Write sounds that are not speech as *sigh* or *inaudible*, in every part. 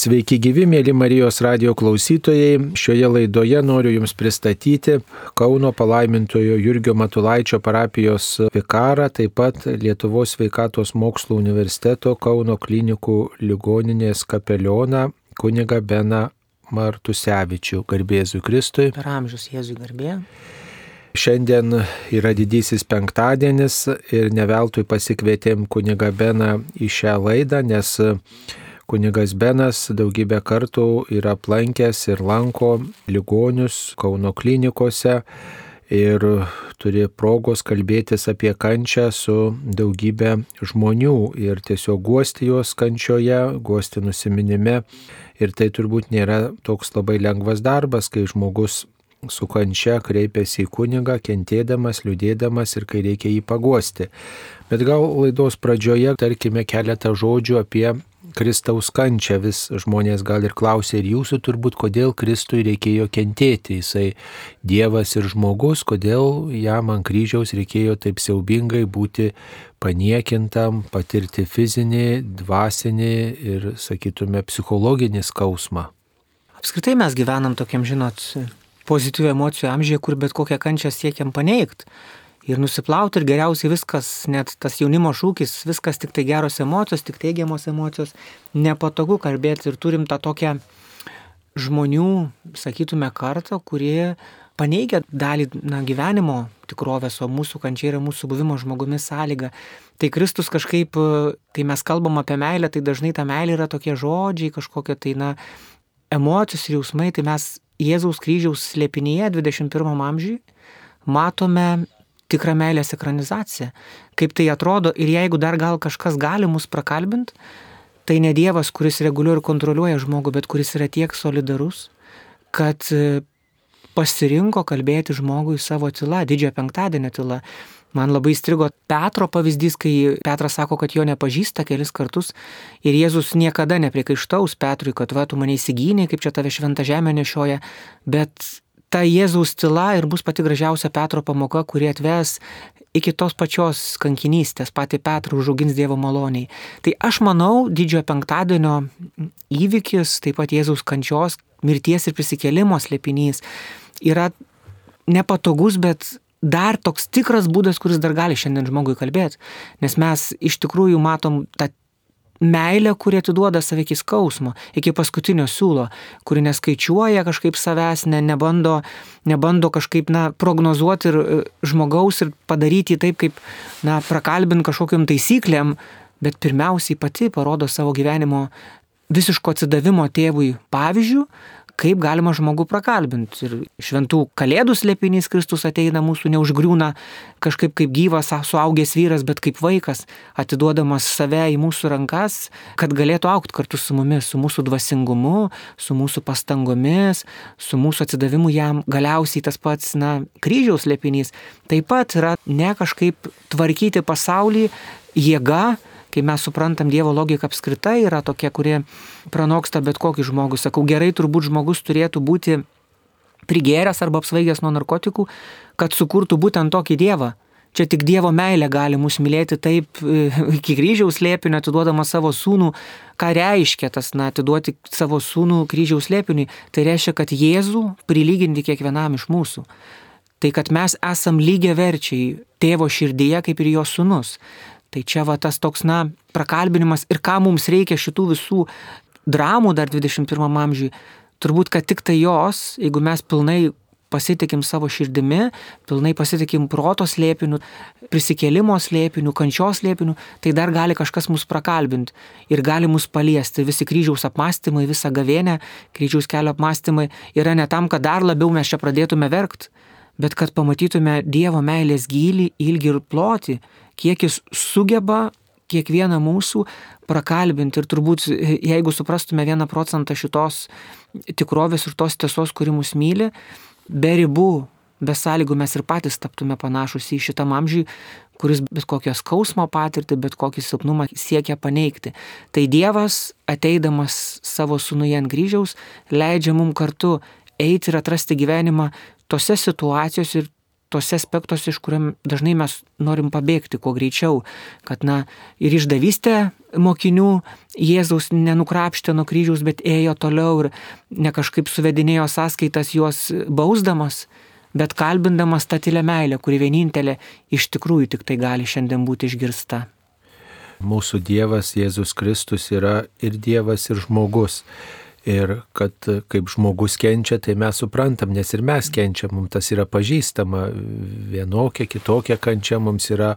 Sveiki gyvi, mėly Marijos radio klausytojai. Šioje laidoje noriu Jums pristatyti Kauno palaimintojo Jurgio Matulaičio parapijos vikarą, taip pat Lietuvos sveikatos mokslo universiteto Kauno klinikų ligoninės kapelioną kuniga Beną Martusevičių. Garbėzui Kristui. Per amžius Jėzui garbė. Šiandien yra didysis penktadienis ir neveltui pasikvietėm kuniga Beną į šią laidą, nes Kunigas Benas daugybę kartų yra aplankęs ir lanko ligonius Kauno klinikose ir turi progos kalbėtis apie kančią su daugybė žmonių ir tiesiog guosti juos kančioje, guosti nusiminime. Ir tai turbūt nėra toks labai lengvas darbas, kai žmogus su kančia kreipiasi į kunigą, kentėdamas, liūdėdamas ir kai reikia jį paguosti. Bet gal laidos pradžioje tarkime keletą žodžių apie Kristaus kančią vis žmonės gal ir klausia ir jūsų turbūt, kodėl Kristui reikėjo kentėti. Jisai Dievas ir žmogus, kodėl jam ant kryžiaus reikėjo taip siaubingai būti paniekintam, patirti fizinį, dvasinį ir, sakytume, psichologinį skausmą. Apskritai mes gyvenam tokiam, žinot, pozityvių emocijų amžiuje, kur bet kokią kančią siekiam paneigti ir nusiplauti ir geriausiai viskas, net tas jaunimo šūkis, viskas tik tai geros emocijos, tik teigiamos emocijos, nepatogu kalbėti ir turim tą tokią žmonių, sakytume, kartą, kurie paneigia dalį na, gyvenimo tikrovės, o mūsų kančia yra mūsų buvimo žmogumi sąlyga. Tai Kristus kažkaip, kai mes kalbam apie meilę, tai dažnai ta meilė yra tokie žodžiai, kažkokie tai, na, emocijos ir jausmai, tai mes Jėzaus kryžiaus slėpinyje 21 amžiui matome tikra meilės ekranizacija. Kaip tai atrodo ir jeigu dar gal kažkas gali mus prakalbinti, tai ne Dievas, kuris reguliuoja ir kontroliuoja žmogų, bet kuris yra tiek solidarus, kad e, pasirinko kalbėti žmogui savo tyla, didžiojo penktadienio tyla. Man labai strigo Petro pavyzdys, kai Petras sako, kad jo nepažįsta kelis kartus ir Jėzus niekada neprikaištaus Petrui, kad va, tu mane įsigynė, kaip čia tave šventą žemę nešioja, bet ta Jėzaus tyla ir bus pati gražiausia Petro pamoka, kuri atves iki tos pačios kankinystės, pati Petrų užaugins Dievo maloniai. Tai aš manau, didžiojo penktadienio įvykis, taip pat Jėzaus kančios, mirties ir prisikėlimo slėpinys yra nepatogus, bet dar toks tikras būdas, kuris dar gali šiandien žmogui kalbėti. Nes mes iš tikrųjų matom tą meilė, kuri atiduoda save iki skausmo, iki paskutinio siūlo, kuri neskaičiuoja kažkaip savęs, ne, nebando, nebando kažkaip, na, prognozuoti ir e, žmogaus ir padaryti taip, kaip, na, prakalbint kažkokiam taisyklėm, bet pirmiausiai pati parodo savo gyvenimo visiško atsidavimo tėvui pavyzdžių, kaip galima žmogų prakalbinti. Ir šventų kalėdų slėpinys Kristus ateina mūsų, neužgriūna kažkaip kaip gyvas, suaugęs vyras, bet kaip vaikas, atiduodamas save į mūsų rankas, kad galėtų aukti kartu su mumis, su mūsų dvasingumu, su mūsų pastangomis, su mūsų atsidavimu jam. Galiausiai tas pats, na, kryžiaus slėpinys taip pat yra ne kažkaip tvarkyti pasaulį jėga, kai mes suprantam Dievo logiką apskritai yra tokia, kurie pranoksta bet kokį žmogų. Sakau, gerai turbūt žmogus turėtų būti prigėręs arba apsvaigęs nuo narkotikų, kad sukurtų būtent tokį Dievą. Čia tik Dievo meilė gali mus mylėti taip e, iki kryžiaus lėpinio, atiduodama savo sūnų. Ką reiškia tas, na, atiduoti savo sūnų kryžiaus lėpiniui? Tai reiškia, kad Jėzų prilyginti kiekvienam iš mūsų. Tai kad mes esam lygiai verčiai tėvo širdyje kaip ir jo sūnus. Tai čia va tas toks, na, prakalbinimas ir ką mums reikia šitų visų dramų dar 21 amžiui. Turbūt, kad tik tai jos, jeigu mes pilnai pasitikim savo širdimi, pilnai pasitikim proto slėpiniu, prisikėlimo slėpiniu, kančios slėpiniu, tai dar gali kažkas mus prakalbinti ir gali mus paliesti. Visi kryžiaus apmąstymai, visa gavėnė, kryžiaus kelio apmąstymai yra ne tam, kad dar labiau mes čia pradėtume verkti, bet kad pamatytume Dievo meilės gilį, ilgį ir plotį kiek jis sugeba kiekvieną mūsų prakalbinti ir turbūt jeigu suprastume vieną procentą šitos tikrovės ir tos tiesos, kuri mus myli, be ribų, be sąlygų mes ir patys taptume panašus į šitam amžiui, kuris bet kokią skausmo patirtį, bet kokį silpnumą siekia paneigti. Tai Dievas, ateidamas savo sūnuje ant kryžiaus, leidžia mums kartu eiti ir atrasti gyvenimą tose situacijose ir tose aspektuose, iš kuriam dažnai mes norim pabėgti kuo greičiau, kad, na, ir išdavystė mokinių Jėzaus nenukrapštė nuo kryžiaus, bet ėjo toliau ir ne kažkaip suvedinėjo sąskaitas juos bausdamas, bet kalbindamas tą tylę meilę, kuri vienintelė iš tikrųjų tik tai gali šiandien būti išgirsta. Mūsų Dievas Jėzus Kristus yra ir Dievas, ir žmogus. Ir kad kaip žmogus kenčia, tai mes suprantam, nes ir mes kenčiam, mums tas yra pažįstama, vienokia, kitokia kančia mums yra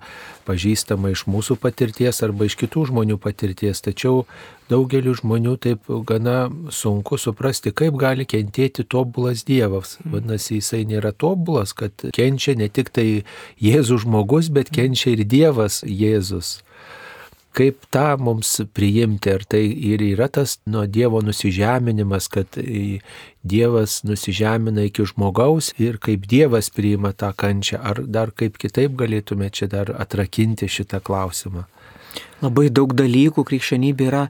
pažįstama iš mūsų patirties arba iš kitų žmonių patirties. Tačiau daugeliu žmonių taip gana sunku suprasti, kaip gali kentėti tobulas Dievas. Vadinasi, jisai nėra tobulas, kad kenčia ne tik tai Jėzus žmogus, bet kenčia ir Dievas Jėzus kaip tą mums priimti, ar tai ir yra tas nuo Dievo nusižeminimas, kad Dievas nusižemina iki žmogaus ir kaip Dievas priima tą kančią, ar dar kaip kitaip galėtume čia dar atrakinti šitą klausimą. Labai daug dalykų krikščionybė yra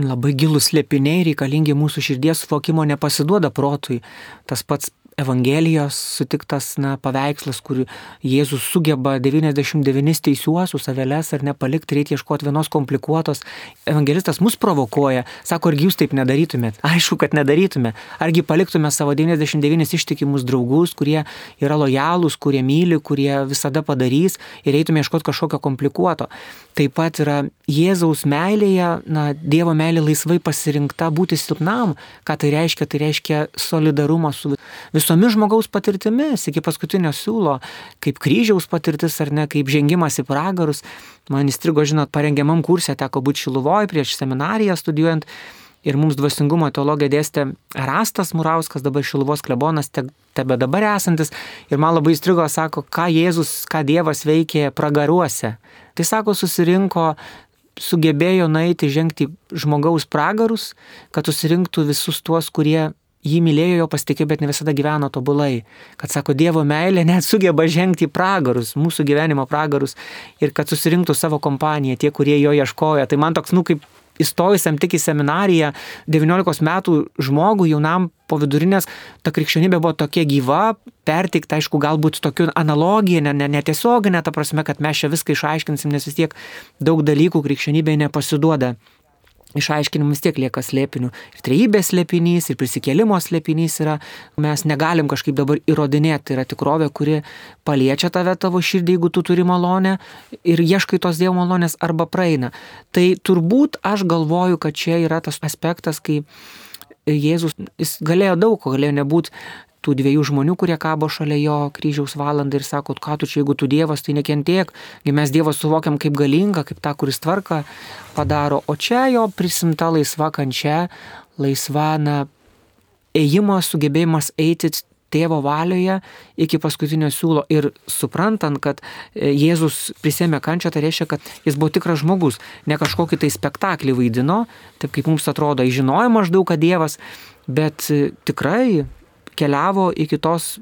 labai gilus slėpiniai reikalingi mūsų širdies suvokimo nepasiduoda protui. Tas pats Evangelijos sutiktas na, paveikslas, kur Jėzus sugeba 99 teisiuosius aveles ar nepalikti, reikia ieškoti vienos komplikuotos. Evangelistas mus provokuoja, sako, argi jūs taip nedarytumėt? Aišku, kad nedarytume. Argi paliktume savo 99 ištikimus draugus, kurie yra lojalūs, kurie myli, kurie visada padarys ir eitume ieškoti kažkokio komplikuoto. Taip pat yra Jėzaus meilėje, na, Dievo meilė laisvai pasirinkta būti silpnam. Ką tai reiškia? Tai reiškia solidarumą su visomis žmogaus patirtimis iki paskutinio siūlo, kaip kryžiaus patirtis ar ne, kaip žengimas į pragarus. Man įstrigo, žinot, parengiamam kursė teko būti Šiluvoje prieš seminariją studijuojant. Ir mums dvasingumo teologija dėstė Rastas Murauskas, dabar Šiluvos klebonas, te, tebe dabar esantis. Ir man labai įstrigo, sako, ką Jėzus, ką Dievas veikė pragaruose. Tai sako, susirinko sugebėjo nueiti, žengti žmogaus pragarus, kad susirinktų visus tuos, kurie jį mylėjo, jo pasitikėjo, bet ne visada gyveno tobulai. Kad sako, Dievo meilė *laughs* net sugeba žengti pragarus, mūsų gyvenimo pragarus ir kad susirinktų savo kompaniją, tie, kurie jo ieškoja. Tai man toks, nu, kaip įstojusiam tik į seminariją 19 metų žmogui, jaunam po vidurinės, ta krikščionybė buvo tokia gyva, perteikta, aišku, galbūt tokiu analogija, ne, ne, netiesioginė, ta prasme, kad mes čia viską išaiškinsim, nes vis tiek daug dalykų krikščionybėje nepasiduoda išaiškinimų vis tiek lieka slėpinių. Ir trejybės slėpinys, ir prisikėlimo slėpinys yra, mes negalim kažkaip dabar įrodinėti, tai yra tikrovė, kuri paliečia tave tavo širdį, jeigu tu turi malonę ir ieškai tos Dievo malonės arba praeina. Tai turbūt aš galvoju, kad čia yra tas aspektas, kai Jėzus, jis galėjo daug ko, galėjo nebūti tų dviejų žmonių, kurie kabo šalia jo kryžiaus valandą ir sako, ką tu čia, jeigu tu Dievas, tai nekentiek, kai mes Dievą suvokiam kaip galingą, kaip tą, kuris tvarką padaro, o čia jo prisimta laisva kančia, laisva, na, ėjimas, sugebėjimas eiti tėvo valioje iki paskutinio siūlo. Ir suprantant, kad e, Jėzus prisėmė kančią, tai reiškia, kad jis buvo tikras žmogus, ne kažkokį tai spektaklį vaidino, taip kaip mums atrodo, žinojo maždaug, kad Dievas, bet e, tikrai keliavo iki tos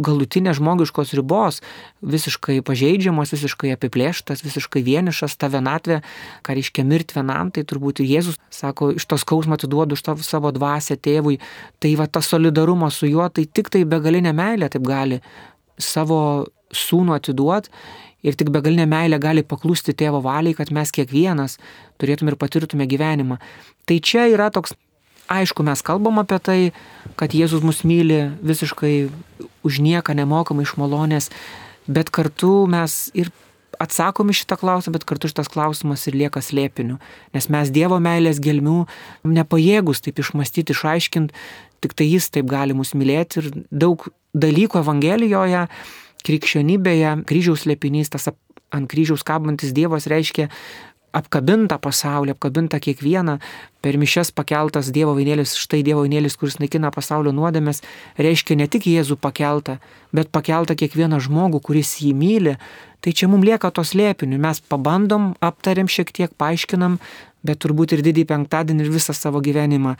galutinės žmogiškos ribos, visiškai pažeidžiamas, visiškai apiplėštas, visiškai vienišas, ta vienatvė, ką reiškia mirti vienam, tai turbūt ir Jėzus sako, iš tos skausmo atiduodu iš tavo savo dvasę tėvui, tai va tas solidarumas su juo, tai tik tai begalinė meilė taip gali savo sūnų atiduoti ir tik begalinė meilė gali paklusti tėvo valiai, kad mes kiekvienas turėtume ir patirtume gyvenimą. Tai čia yra toks Aišku, mes kalbam apie tai, kad Jėzus mus myli visiškai už nieką nemokamai iš malonės, bet kartu mes ir atsakom į šitą klausimą, bet kartu šitas klausimas ir lieka slėpiniu, nes mes Dievo meilės gelmių nepajėgus taip išmastyti, išaiškinti, tik tai Jis taip gali mus mylėti ir daug dalykų Evangelijoje, krikščionybėje, kryžiaus slėpinys, tas ant kryžiaus kabantis Dievas reiškia apkabinta pasaulį, apkabinta kiekvieną, per mišes pakeltas Dievo vainėlis, štai Dievo vainėlis, kuris naikina pasaulio nuodėmės, reiškia ne tik Jėzų pakeltą, bet pakeltą kiekvieną žmogų, kuris jį myli. Tai čia mums lieka tos lėpinių, mes pabandom, aptariam šiek tiek, paaiškinam, bet turbūt ir didį penktadienį ir visą savo gyvenimą,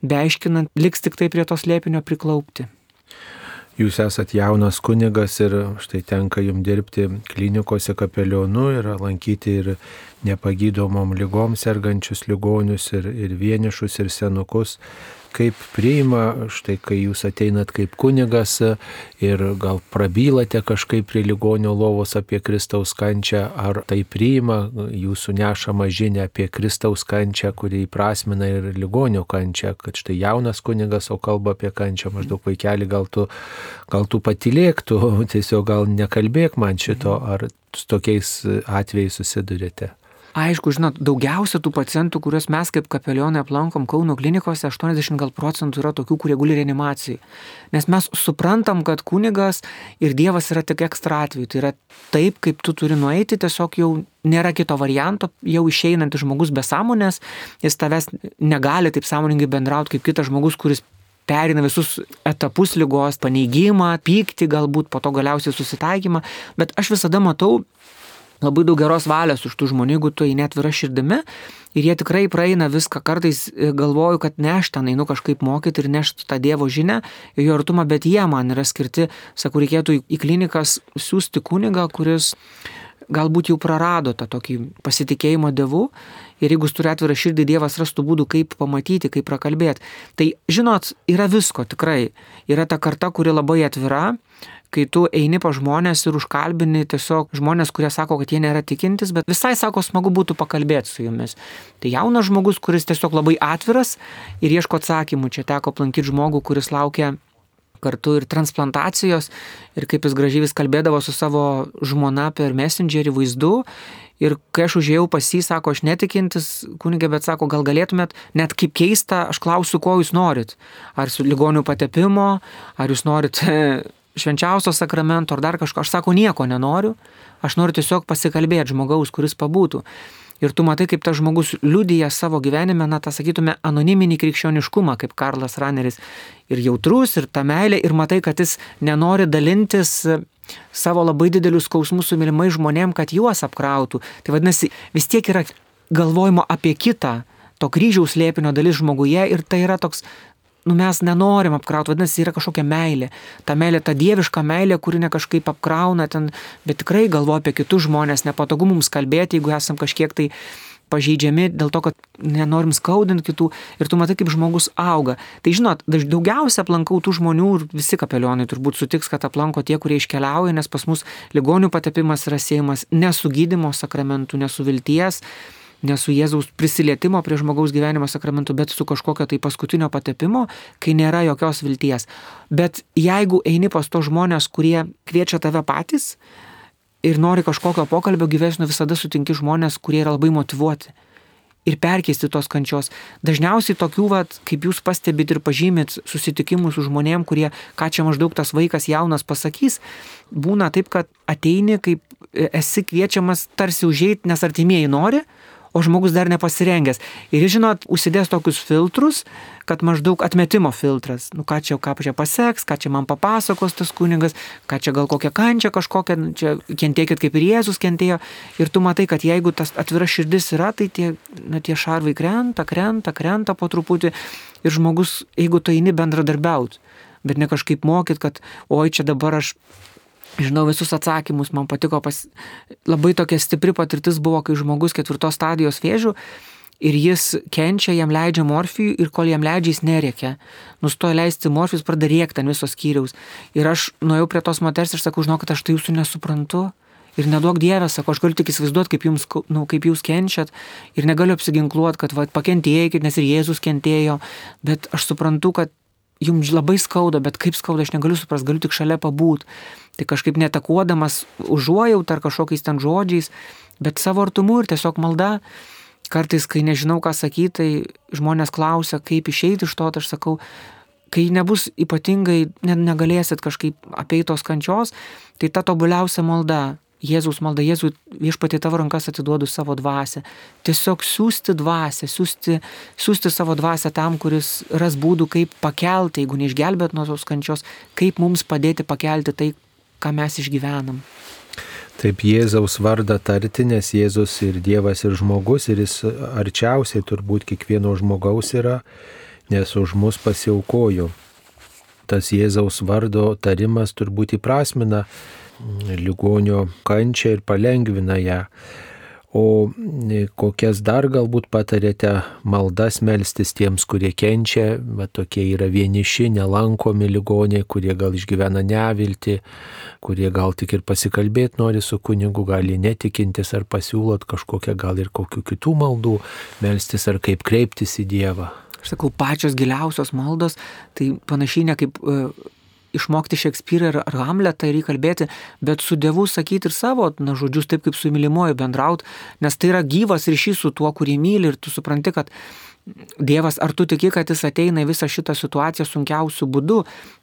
beaiškinant, liks tik tai prie tos lėpinio priklaupti jūs esat jaunas kunigas ir štai tenka jums dirbti klinikose kapelionu ir lankyti ir nepagydomom lygom sergančius ligonius ir, ir vienišus ir senukus. Kaip priima, štai kai jūs ateinat kaip kunigas ir gal prabylate kažkaip prie ligonio lovos apie Kristaus kančią, ar tai priima jūsų nešama žinia apie Kristaus kančią, kuri įprasmina ir ligonio kančią, kad štai jaunas kunigas, o kalba apie kančią, maždaug vaikeli, gal tu, gal tu patilėktų, tiesiog gal nekalbėk man šito, ar su tokiais atvejais susidurėte. Aišku, žinot, daugiausia tų pacientų, kuriuos mes kaip kapelionai aplankom Kauno klinikose, 80 gal procentų yra tokių, kurie guli reanimacijai. Nes mes suprantam, kad kunigas ir Dievas yra tik ekstra atveju. Tai yra taip, kaip tu turi nueiti, tiesiog jau nėra kito varianto, jau išeinantis žmogus be sąmonės, jis tavęs negali taip sąmoningai bendrauti kaip kitas žmogus, kuris perina visus etapus lygos, paneigimą, pyktį, galbūt po to galiausiai susitaikymą, bet aš visada matau labai daug geros valios už tų žmonių, jeigu tu eini atvira širdimi ir jie tikrai praeina viską, kartais e, galvoju, kad ne aš ten einu kažkaip mokyti ir nešti tą Dievo žinę jo artumą, bet jie man yra skirti, sakau, reikėtų į klinikas siūsti kunigą, kuris galbūt jau prarado tą tokį pasitikėjimo Dievu ir jeigu turi atvirą širdį, Dievas rastų būdų, kaip pamatyti, kaip prakalbėti. Tai žinot, yra visko tikrai. Yra ta karta, kuri labai atvira, kai tu eini pa žmonės ir užkalbini tiesiog žmonės, kurie sako, kad jie nėra tikintis, bet visai sako, smagu būtų pakalbėti su jumis. Tai jaunas žmogus, kuris tiesiog labai atviras ir ieško atsakymų. Čia teko aplankyti žmogų, kuris laukia kartu ir transplantacijos ir kaip jis gražiai vis kalbėdavo su savo žmona per messengerį vaizdu. Ir kai aš užėjau pas jį, sako, aš netikintis kunigė, bet sako, gal galėtumėt, net kaip keista, aš klausiu, ko jūs norit. Ar su ligonių patepimo, ar jūs norit *laughs* švenčiausio sakramento ar dar kažko. Aš sako, nieko nenoriu, aš noriu tiesiog pasikalbėti žmogaus, kuris pabūtų. Ir tu matai, kaip tas žmogus liudyja savo gyvenime, na, tą sakytume, anoniminį krikščioniškumą, kaip Karlas Raneris. Ir jautrus, ir ta meilė, ir matai, kad jis nenori dalintis savo labai didelius skausmus su mylimai žmonėm, kad juos apkrautų. Tai vadinasi, vis tiek yra galvojimo apie kitą, to kryžiaus lėpinio dalis žmoguje ir tai yra toks nu, mes nenorim apkrauti, vadinasi, yra kažkokia meilė. Ta meilė, ta dieviška meilė, kuri ne kažkaip apkrauna ten, bet tikrai galvo apie kitus žmonės, nepatogu mums kalbėti, jeigu esam kažkiek tai pažeidžiami dėl to, kad nenorim skaudinti kitų ir tu matai, kaip žmogus auga. Tai žinot, daugiausia aplankau tų žmonių ir visi kapelionai turbūt sutiks, kad aplanko tie, kurie iškeliauja, nes pas mus ligonių patepimas yra siejamas ne su gydimo sakramentu, ne su vilties ne su Jėzaus prisilietimo prie žmogaus gyvenimo sakramentu, bet su kažkokio tai paskutinio patepimo, kai nėra jokios vilties. Bet jeigu eini pas to žmonės, kurie kviečia tave patys ir nori kažkokio pokalbio gyvesnio, visada sutinki žmonės, kurie yra labai motivuoti. Ir perkeisti tos kančios. Dažniausiai tokių, vat, kaip jūs pastebit ir pažymit, susitikimų su žmonėm, kurie, ką čia maždaug tas vaikas jaunas pasakys, būna taip, kad ateini, kaip esi kviečiamas tarsi užėjti, nes artimieji nori, o žmogus dar nepasirengęs. Ir jis, žinot, užsidės tokius filtrus, kad maždaug atmetimo filtras. Nu ką čia, ką čia paseks, ką čia man papasakos tas kunigas, ką čia gal kokią kančią kažkokią, nu, čia kentėkit kaip ir Jėzus kentėjo. Ir tu matai, kad jeigu tas atvira širdis yra, tai tie, na, tie šarvai krenta, krenta, krenta po truputį. Ir žmogus, jeigu tu eini bendradarbiauti, bet ne kažkaip mokyt, kad oi čia dabar aš žinau visus atsakymus, man patiko, pas... labai tokia stipri patirtis buvo, kai žmogus ketvirtos stadijos vėžių ir jis kenčia, jam leidžia morfijų ir kol jam leidžia, jis nerėkia. Nustoja leisti morfijus, pradeda rėkti ant visos skyriaus. Ir aš nuėjau prie tos moters ir sakau, žinok, aš tai jūsų nesuprantu. Ir nedaug dievės, sako, aš galiu tik įsivaizduoti, kaip, jums, nu, kaip jūs kenčiat ir negaliu apsiginkluoti, kad va, pakentėjai, nes ir Jėzus kentėjo, bet aš suprantu, kad jums labai skauda, bet kaip skauda, aš negaliu suprasti, galiu tik šalia pabūti. Tai kažkaip netakuodamas užuojaut ar kažkokiais ten žodžiais, bet savo artumu ir tiesiog malda. Kartais, kai nežinau, ką sakyti, tai žmonės klausia, kaip išeiti iš to, tai aš sakau, kai nebus ypatingai, ne, negalėsit kažkaip apeitos kančios, tai ta tobuliausia malda Jėzaus malda, Jėzų viešpatį tavo rankas atiduodu savo dvasę. Tiesiog siūsti dvasę, siūsti, siūsti savo dvasę tam, kuris ras būdų, kaip pakelti, jeigu neišgelbėt nuo tos kančios, kaip mums padėti pakelti tai, ką mes išgyvenam. Taip Jėzaus vardą tarti, nes Jėzus ir Dievas ir žmogus ir jis arčiausiai turbūt kiekvieno žmogaus yra, nes už mus pasiaukojo. Tas Jėzaus vardo tarimas turbūt įprasmina ligonio kančią ir palengvina ją. O e, kokias dar galbūt patarėte maldas melstis tiems, kurie kenčia, bet tokie yra vieniši, nelankomi ligoniai, kurie gal išgyvena nevilti, kurie gal tik ir pasikalbėti nori su kunigu, gali netikintis ar pasiūlot kažkokią gal ir kokių kitų maldų melstis ar kaip kreiptis į Dievą. Aš sakau, pačios giliausios maldos, tai panašiai ne kaip e, išmokti Šekspyrą ar Hamletą ir įkalbėti, bet su Dievu sakyti ir savo na, žodžius taip, kaip su mylimuoju bendrauti, nes tai yra gyvas ryšys su tuo, kurį myli ir tu supranti, kad Dievas, ar tu tiki, kad jis ateina į visą šitą situaciją sunkiausių būdų,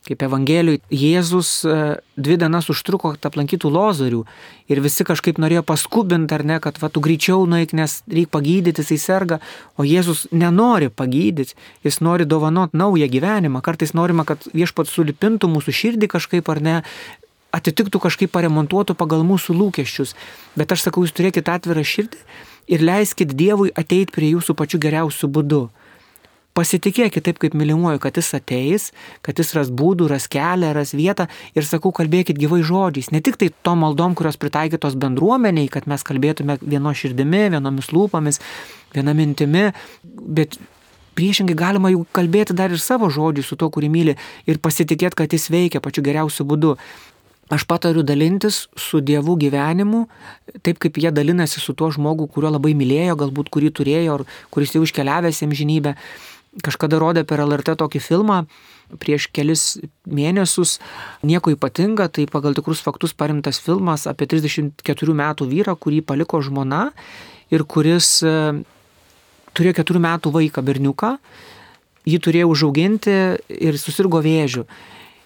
kaip Evangelijui Jėzus e, dvi dienas užtruko, kad aplankytų lozorių ir visi kažkaip norėjo paskubinti, ar ne, kad va, tu greičiau nueik, nes reikia pagydyti, jisai serga, o Jėzus nenori pagydyti, jis nori dovanot naują gyvenimą, kartais norima, kad viešpat sulipintų mūsų širdį kažkaip ar ne, atitiktų kažkaip paremontuotų pagal mūsų lūkesčius. Bet aš sakau, jūs turėkite atvirą širdį ir leiskit Dievui ateiti prie jūsų pačiu geriausiu būdu. Pasitikėkit taip, kaip mylimuoju, kad jis ateis, kad jis ras būdų, ras kelią, ras vietą ir sakau, kalbėkit gyvai žodžiais. Ne tik tai tom maldom, kurios pritaikytos bendruomeniai, kad mes kalbėtume vieno širdimi, vienomis lūpomis, viena mintimi, bet priešingai galima jau kalbėti dar ir savo žodžių su to, kurį myli ir pasitikėti, kad jis veikia pačiu geriausiu būdu. Aš patariu dalintis su Dievu gyvenimu, taip kaip jie dalinasi su tuo žmogu, kurio labai mylėjo, galbūt kurį turėjo, ar kuris jau iškeliavęs į žinybę. Kažkada rodė per LRT tokį filmą prieš kelis mėnesius, nieko ypatinga, tai pagal tikrus faktus parimtas filmas apie 34 metų vyrą, kurį paliko žmona ir kuris e, turėjo 4 metų vaiką berniuką, jį turėjo užauginti ir susirgo vėžiu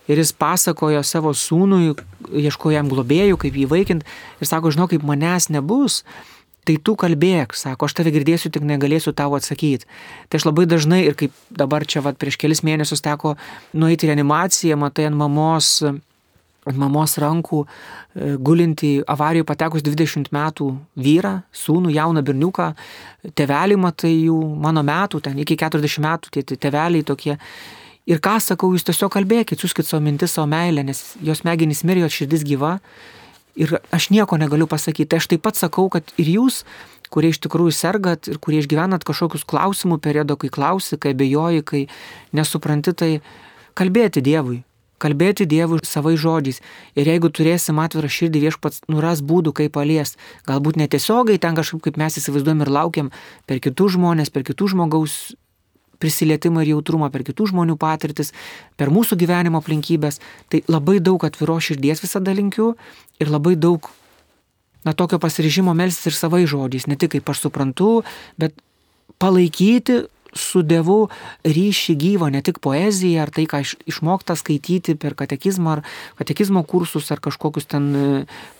ir jis pasakojo savo sūnui, ieškojo jam globėjų, kaip jį vaikint ir sako, žinau, kaip manęs nebus, tai tu kalbėk, sako, aš tave girdėsiu, tik negalėsiu tavo atsakyti. Tai aš labai dažnai ir kaip dabar čia vat, prieš kelis mėnesius teko nueiti į reanimaciją, matai ant mamos, ant mamos rankų e, gulinti avarijų patekus 20 metų vyrą, sūnų, jauną berniuką, tevelį matai jų mano metų, ten iki 40 metų tie teveliai tokie Ir ką sakau, jūs tiesiog kalbėkit, siūskit savo mintis, savo meilę, nes jos smegenys mirė, jos širdis gyva. Ir aš nieko negaliu pasakyti. Tai aš taip pat sakau, kad ir jūs, kurie iš tikrųjų sergat ir kurie išgyvenat kažkokius klausimų periodo, kai klausi, kai bejoji, kai nesupranti, tai kalbėti Dievui. Kalbėti Dievui savai žodžiais. Ir jeigu turėsim atvirą širdį, viešpats nuras būdų, kaip palies. Galbūt netiesiogiai ten kažkaip, kaip mes įsivaizduojam ir laukiam per kitus žmonės, per kitų žmogaus prisilietimą ir jautrumą per kitų žmonių patirtis, per mūsų gyvenimo aplinkybės. Tai labai daug atviro širdies visada linkiu ir labai daug, na, tokio pasiryžimo melstis ir savai žodžiais, ne tik kaip aš suprantu, bet palaikyti su Dievu ryšį gyvą, ne tik poeziją ar tai, ką išmokta skaityti per katekizmą ar katekizmo kursus ar kažkokius ten e,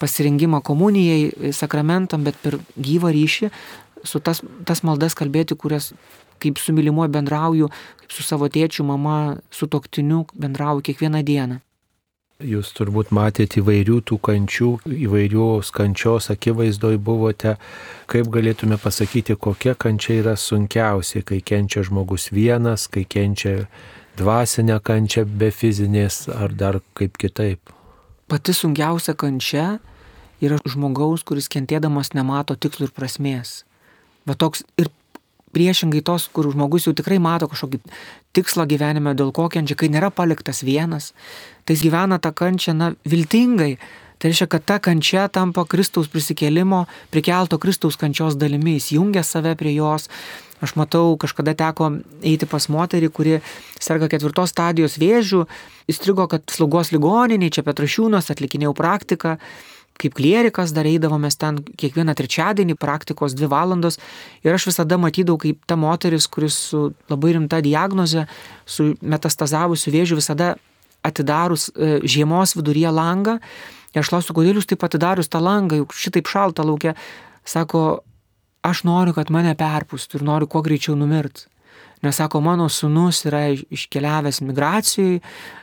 pasirinkimą komunijai, e, sakramentam, bet per gyvą ryšį su tas, tas maldas kalbėti, kurias kaip su mylimuoju bendrauju, kaip su savo tėčiu, mama, su toktiniu bendrauju kiekvieną dieną. Jūs turbūt matėte įvairių tų kančių, įvairių kančios akivaizdoj buvote. Kaip galėtume pasakyti, kokia kančia yra sunkiausia, kai kenčia žmogus vienas, kai kenčia dvasinę kančią be fizinės ar dar kaip kitaip? Pati sunkiausia kančia yra žmogaus, kuris kentėdamas nemato tikslų ir prasmės. Va toks ir priešingai tos, kur žmogus jau tikrai mato kažkokį tikslą gyvenime, dėl ko kenčia, kai nėra paliktas vienas, tai jis gyvena tą kančią, na, viltingai. Tai reiškia, kad ta kančia tampa Kristaus prisikėlimo, prikelto Kristaus kančios dalimi, jis jungia save prie jos. Aš matau, kažkada teko eiti pas moterį, kuri serga ketvirtos stadijos vėžių, įstrigo, kad slaugos ligoniniai, čia Petrašiūnos atlikinėjau praktiką kaip klierikas dar eidavomės ten kiekvieną trečiadienį, praktikos dvi valandos ir aš visada matydavau, kaip ta moteris, kuris su labai rimta diagnoze, su metastazavusiu vėžiu visada atidarus e, žiemos viduryje langą. Ir aš klausiu, kodėl jūs taip atidarius tą langą, juk šitaip šalta laukia. Sako, aš noriu, kad mane perpūstų ir noriu kuo greičiau numirti. Nes sako, mano sunus yra iškeliavęs migracijai,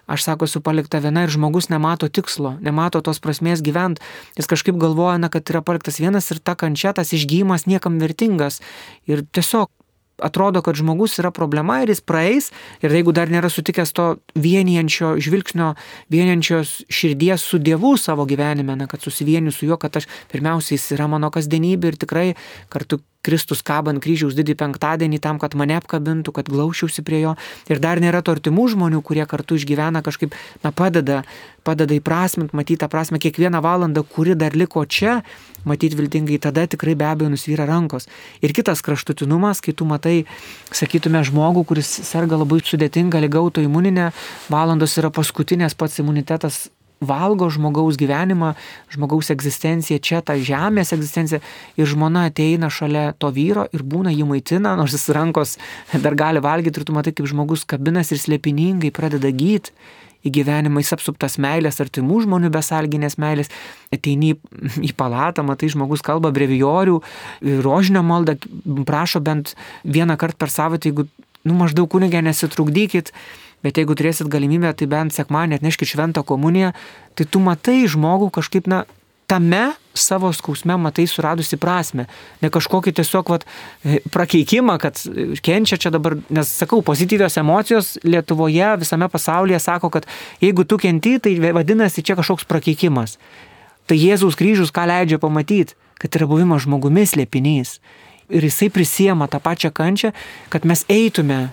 aš sako, esu palikta viena ir žmogus nemato tikslo, nemato tos prasmės gyventi. Jis kažkaip galvoja, na, kad yra paliktas vienas ir ta kančia, tas išgyjimas niekam vertingas. Ir tiesiog atrodo, kad žmogus yra problema ir jis praeis ir jeigu dar nėra sutikęs to vienijančio žvilgsnio, vienijančios širdies su Dievu savo gyvenime, na, kad susivieniu su juo, kad aš pirmiausiai jis yra mano kasdienybė ir tikrai kartu Kristus kabant kryžiaus didį penktadienį tam, kad mane apkabintų, kad glaušiausi prie jo. Ir dar nėra to artimų žmonių, kurie kartu išgyvena kažkaip, na, padeda, padeda įprasminti, matyti tą prasme kiekvieną valandą, kuri dar liko čia, matyti viltingai, tada tikrai be abejo nusvyra rankos. Ir kitas kraštutinumas, kai tu matai, sakytume, žmogų, kuris serga labai sudėtinga lyga autoimuninė, valandos yra paskutinės, pats imunitetas valgo žmogaus gyvenimą, žmogaus egzistenciją, čia tą žemės egzistenciją ir žmona ateina šalia to vyro ir būna jį maitina, nors jis rankos dar gali valgyti ir tu matai, kaip žmogus kabinas ir slėpiningai pradeda gyti į gyvenimą, jis apsuptas meilės, artimų žmonių besalginės meilės, ateini į palatą, matai, žmogus kalba brevijorių, rožinio maldą, prašo bent vieną kartą per savaitę, jeigu, nu, maždaug kunigė nesitrukdykit, bet jeigu turėsit galimybę, tai bent sekmanį atneškit šventą komuniją, tai tu matai žmogų kažkaip, na, tame savo skausme matai suradusi prasme. Ne kažkokį tiesiog vat, e, prakeikimą, kad kenčia čia dabar, nes sakau, pozityvios emocijos Lietuvoje, visame pasaulyje sako, kad jeigu tu kenti, tai vadinasi čia kažkoks prakeikimas. Tai Jėzaus kryžius ką leidžia pamatyti, kad yra buvimas žmogumi slėpinys. Ir jisai prisiema tą pačią kančią, kad mes eitume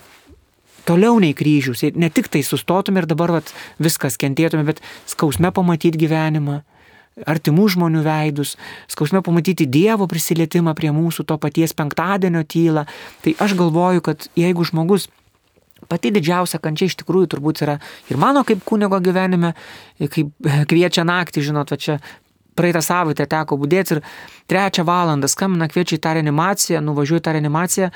toliau nei kryžius. Ne tik tai sustotume ir dabar vat, viskas kentėtume, bet skausme pamatyti gyvenimą, artimų žmonių veidus, skausme pamatyti Dievo prisilietimą prie mūsų to paties penktadienio tylą. Tai aš galvoju, kad jeigu žmogus pati didžiausia kančia iš tikrųjų turbūt yra ir mano kaip kunigo gyvenime, kaip *laughs* kviečia naktį, žinot, va čia praeitą savaitę teko būdėti ir trečią valandą skambina kviečia į tą reanimaciją, nuvažiuoju į tą reanimaciją.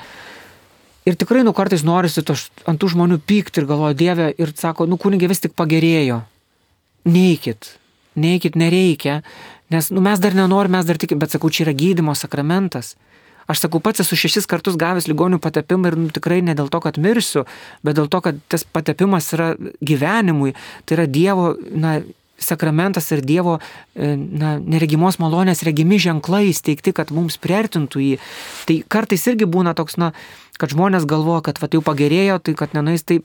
Ir tikrai, nu, kartais norisi to, ant tų žmonių pykti ir galvoja Dieve ir sako, nu, kunigė vis tik pagerėjo. Neikit, neikit, nereikia, nes nu, mes dar nenorim, mes dar tikim, bet sakau, čia yra gydimo sakramentas. Aš sakau, pats esu šešis kartus gavęs ligonių patepimą ir nu, tikrai ne dėl to, kad mirsiu, bet dėl to, kad tas patepimas yra gyvenimui, tai yra Dievo na, sakramentas ir Dievo e, na, neregimos malonės regimi ženklai įsteigti, kad mums priartintų jį. Tai kartais irgi būna toks, na, kad žmonės galvoja, kad va, jau pagerėjo, tai kad nenais, tai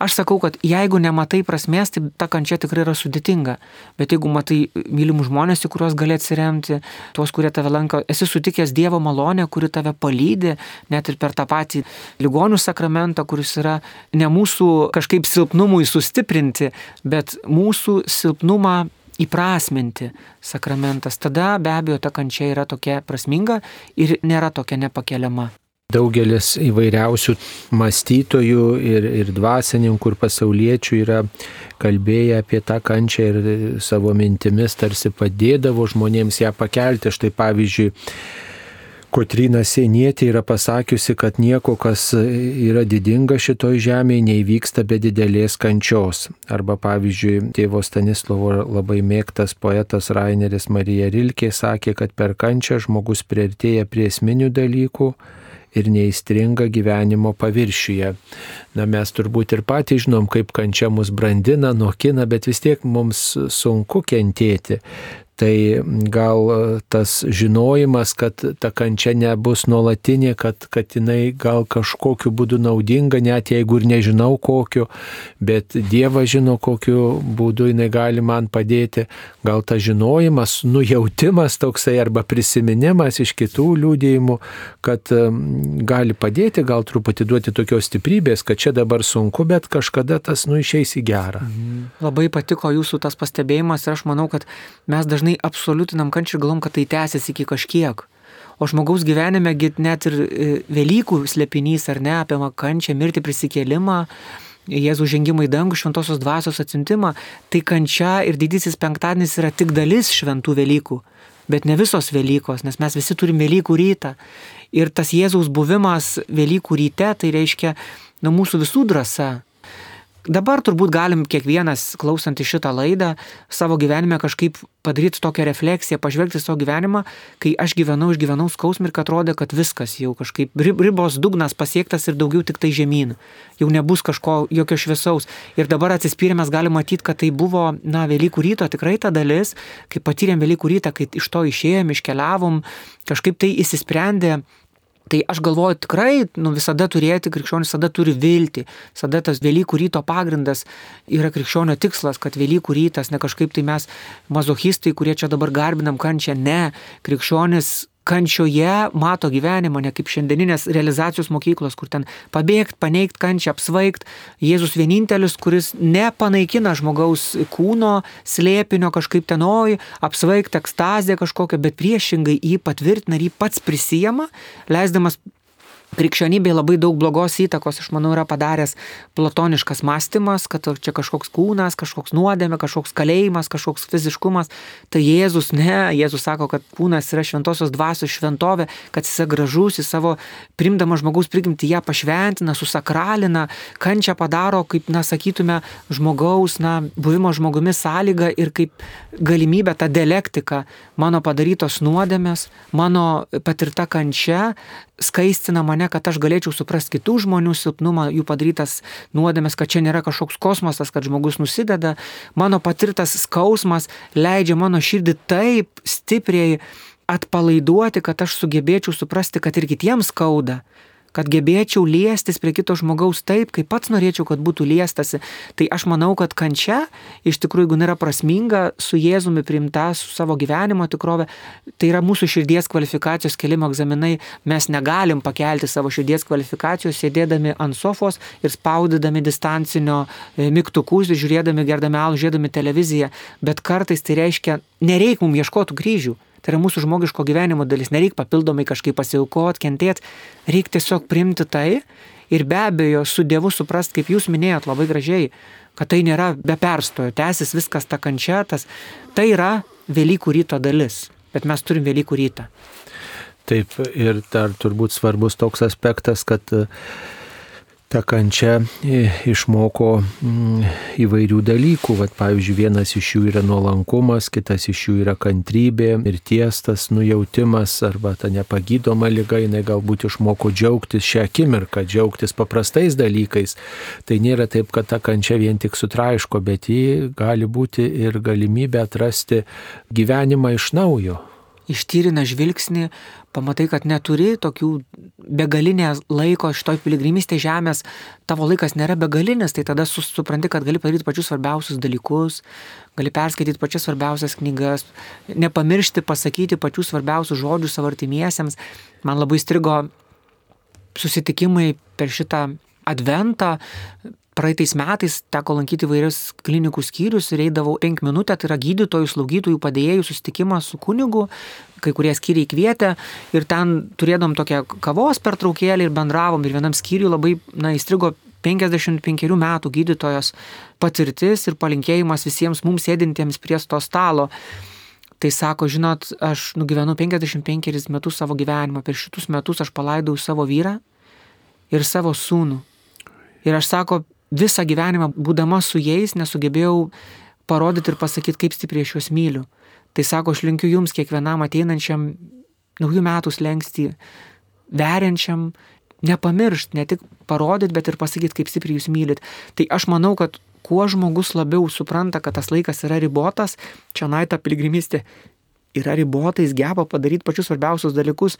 aš sakau, kad jeigu nematai prasmės, tai ta kančia tikrai yra sudėtinga. Bet jeigu matai mylimų žmonės, į kuriuos gali atsiremti, tuos, kurie tave lanko, esi sutikęs Dievo malonę, kuri tave palydė, net ir per tą patį ligonių sakramentą, kuris yra ne mūsų kažkaip silpnumui sustiprinti, bet mūsų silpnumą įprasminti sakramentas. Tada be abejo ta kančia yra tokia prasminga ir nėra tokia nepakeliama. Daugelis įvairiausių mąstytojų ir, ir dvasininkų ir pasauliečių yra kalbėję apie tą kančią ir savo mintimis tarsi padėdavo žmonėms ją pakelti. Štai pavyzdžiui, Kotrina Sienietė yra pasakiusi, kad nieko, kas yra didinga šitoj žemėje, neįvyksta be didelės kančios. Arba pavyzdžiui, tėvo Stanislovo labai mėgtas poetas Raineris Marija Rilkė sakė, kad per kančią žmogus prieartėja prie esminių dalykų ir neįstringa gyvenimo paviršiuje. Na mes turbūt ir patys žinom, kaip kančia mus brandina, nokina, bet vis tiek mums sunku kentėti. Tai gal tas žinojimas, kad ta kančia nebus nuolatinė, kad, kad jinai gal kažkokiu būdu naudinga, net jeigu ir nežinau kokiu, bet Dievas žino, kokiu būdu jinai gali man padėti. Gal tas žinojimas, nujautimas toksai arba prisiminimas iš kitų liūdėjimų, kad gali padėti, gal truputį duoti tokios stiprybės, kad čia dabar sunku, bet kažkada tas nu išeis į gerą. Mhm. Labai patiko jūsų tas pastebėjimas ir aš manau, kad mes dažnai dažnai absoliutinam kančią ir galvom, kad tai tęsiasi iki kažkiek. O žmogaus gyvenime net ir e, Velykų slėpinys ar ne apie kančią, mirtį, prisikėlimą, Jėzų žengimą į dangų, šventosios dvasios atsintimą, tai kančia ir didysis penktadienis yra tik dalis šventų Velykų, bet ne visos Velykos, nes mes visi turime Velykų rytą. Ir tas Jėzaus buvimas Velykų ryte, tai reiškia, na, mūsų visų drąsa, Dabar turbūt galim kiekvienas, klausant į šitą laidą, savo gyvenime kažkaip padaryti tokią refleksiją, pažvelgti savo gyvenimą, kai aš gyvenau, išgyvenau skausmą ir kad atrodė, kad viskas jau kažkaip ribos dugnas pasiektas ir daugiau tik tai žemyn. Jau nebus kažko, jokio šviesaus. Ir dabar atsispyrėmės galime matyti, kad tai buvo, na, Velykų ryto tikrai ta dalis, kai patyrėm Velykų rytą, kai iš to išėjom, iškeliavom, kažkaip tai įsisprendė Tai aš galvoju tikrai, nu, visada turėti, krikščionis visada turi viltį, visada tas Velykų ryto pagrindas yra krikščionio tikslas, kad Velykų rytas, ne kažkaip tai mes mazochistai, kurie čia dabar garbinam kančią, ne, krikščionis kančioje mato gyvenimą, ne kaip šiandieninės realizacijos mokyklos, kur ten pabėgti, paneigti kančią, apsvaigti. Jėzus vienintelis, kuris nepanaikina žmogaus kūno, slėpinio kažkaip tenoj, apsvaigti ekstazę kažkokią, bet priešingai jį patvirtina ir jį pats prisijama, leisdamas krikščionybėje labai daug blogos įtakos, aš manau, yra padaręs platoniškas mąstymas, kad čia kažkoks kūnas, kažkoks nuodėmė, kažkoks kalėjimas, kažkoks fiziškumas. Tai Jėzus ne, Jėzus sako, kad kūnas yra šventosios dvasios šventovė, kad jis yra gražus, jis savo primdama žmogaus prigimti ją pašventina, susakralina, kančią padaro, kaip, na, sakytume, žmogaus, na, buvimo žmogumi sąlyga ir kaip galimybė tą dialektiką mano padarytos nuodėmės, mano patirta kančia skaistina mane, kad aš galėčiau suprasti kitų žmonių silpnumą, jų padarytas nuodėmės, kad čia nėra kažkoks kosmosas, kad žmogus nusideda. Mano patirtas skausmas leidžia mano širdį taip stipriai atpalaiduoti, kad aš sugebėčiau suprasti, kad ir kitiems skauda kad gebėčiau liestis prie kito žmogaus taip, kaip pats norėčiau, kad būtų liestasi. Tai aš manau, kad kančia, iš tikrųjų, jeigu nėra prasminga, su Jėzumi priimta, su savo gyvenimo tikrovė, tai yra mūsų širdies kvalifikacijos kelimo egzaminai. Mes negalim pakelti savo širdies kvalifikacijos sėdėdami ant sofos ir spaudydami distancinio e, mygtukus, žiūrėdami, gerdami alų, žiūrėdami televiziją. Bet kartais tai reiškia, nereikia mums ieškoti kryžių. Tai yra mūsų žmogiško gyvenimo dalis. Nereikia papildomai kažkaip pasiaukoti, kentėti. Reikia tiesiog primti tai ir be abejo su Dievu suprast, kaip jūs minėjot labai gražiai, kad tai nėra be perstojo, tęsis viskas ta kančia, tas, tai yra Velykų ryto dalis. Bet mes turim Velykų rytą. Taip, ir dar turbūt svarbus toks aspektas, kad ta kančia išmoko mm, įvairių dalykų. Vat, pavyzdžiui, vienas iš jų yra nuolankumas, kitas iš jų yra kantrybė ir tiestas nujautimas arba ta nepagydoma lyga, jinai galbūt išmoko džiaugtis šią akimirką, džiaugtis paprastais dalykais. Tai nėra taip, kad ta kančia vien tik sutraiško, bet ji gali būti ir galimybė atrasti gyvenimą iš naujo ištyrina žvilgsnį, pamatai, kad neturi tokių begalinės laiko šitoj piligrimystėje žemės, tavo laikas nėra begalinis, tai tada supranti, kad gali padaryti pačius svarbiausius dalykus, gali perskaityti pačias svarbiausias knygas, nepamiršti pasakyti pačių svarbiausių žodžių savo artimiesiems. Man labai strigo susitikimai per šitą adventą, praeitais metais teko lankyti vairius klinikų skyrius ir eidavau 5 minutę, tai yra gydytojų, slaugytojų, padėjėjų susitikimą su kunigu, kai kurie skyriai kvietė ir ten turėdom tokią kavos pertraukėlį ir bendravom ir vienam skyriui labai, na, įstrigo 55 metų gydytojos patirtis ir palinkėjimas visiems mums sėdintiems prie to stalo. Tai sako, žinot, aš nugyvenu 55 metus savo gyvenimą, per šitus metus aš palaidau savo vyrą ir savo sūnų. Ir aš sako, visą gyvenimą būdama su jais nesugebėjau parodyti ir pasakyti, kaip stipriai aš juos myliu. Tai sako, aš linkiu jums kiekvienam ateinančiam naujų metų slengsti, veriančiam, nepamiršt, ne tik parodyti, bet ir pasakyti, kaip stipriai jūs mylit. Tai aš manau, kad kuo žmogus labiau supranta, kad tas laikas yra ribotas, čia naita piligrimystė yra ribota, jis geba padaryti pačius svarbiausius dalykus,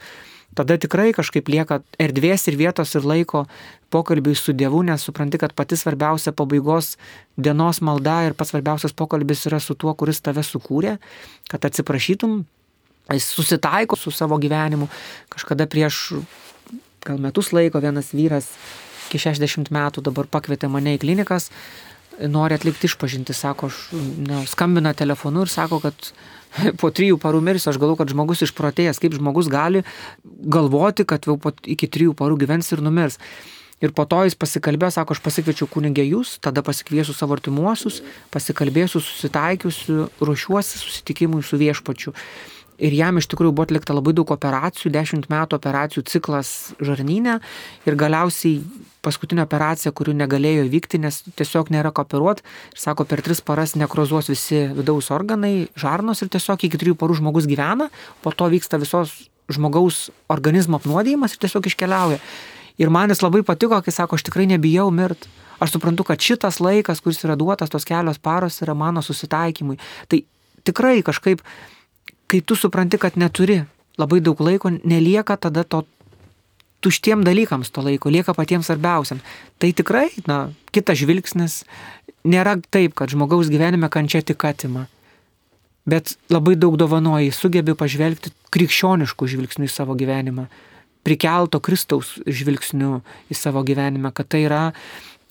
tada tikrai kažkaip lieka erdvės ir vietos ir laiko pokalbiui su Dievu, nes supranti, kad pati svarbiausia pabaigos dienos malda ir pats svarbiausias pokalbis yra su tuo, kuris tave sukūrė, kad atsiprašytum, jis susitaiko su savo gyvenimu. Kažkada prieš gal metus laiko vienas vyras iki 60 metų dabar pakvietė mane į klinikas, nori atlikti išpažinti, sako, aš, ne, skambina telefonu ir sako, kad *laughs* po trijų parų mirs, aš galvoju, kad žmogus išprotėjęs, kaip žmogus gali galvoti, kad jau iki trijų parų gyvens ir numirs. Ir po to jis pasikalbėjo, sako, aš pasikviečiau kunigę jūs, tada pasikviesiu savo artimuosius, pasikalbėsiu, susitaikiusiu, ruošiuosi susitikimui su viešpačiu. Ir jam iš tikrųjų buvo atlikta labai daug operacijų, dešimt metų operacijų ciklas žarnyne ir galiausiai paskutinė operacija, kurių negalėjo vykti, nes tiesiog nėra ko operuoti. Sako, per tris paras nekrozuos visi vidaus organai, žarnos ir tiesiog iki trijų parų žmogus gyvena, po to vyksta visos žmogaus organizmo apnuodijimas ir tiesiog iškeliauja. Ir man jis labai patiko, kai sako, aš tikrai nebijau mirti. Aš suprantu, kad šitas laikas, kuris yra duotas, tos kelios paros, yra mano susitaikymui. Tai tikrai kažkaip kai tu supranti, kad neturi labai daug laiko, nelieka tada to tuštiem dalykams to laiko, lieka patiems svarbiausiam. Tai tikrai, na, kitas žvilgsnis nėra taip, kad žmogaus gyvenime kančia tik atima. Bet labai daug dovanoji, sugebi pažvelgti krikščioniškų žvilgsnių į savo gyvenimą, prikelto Kristaus žvilgsnių į savo gyvenimą, kad tai yra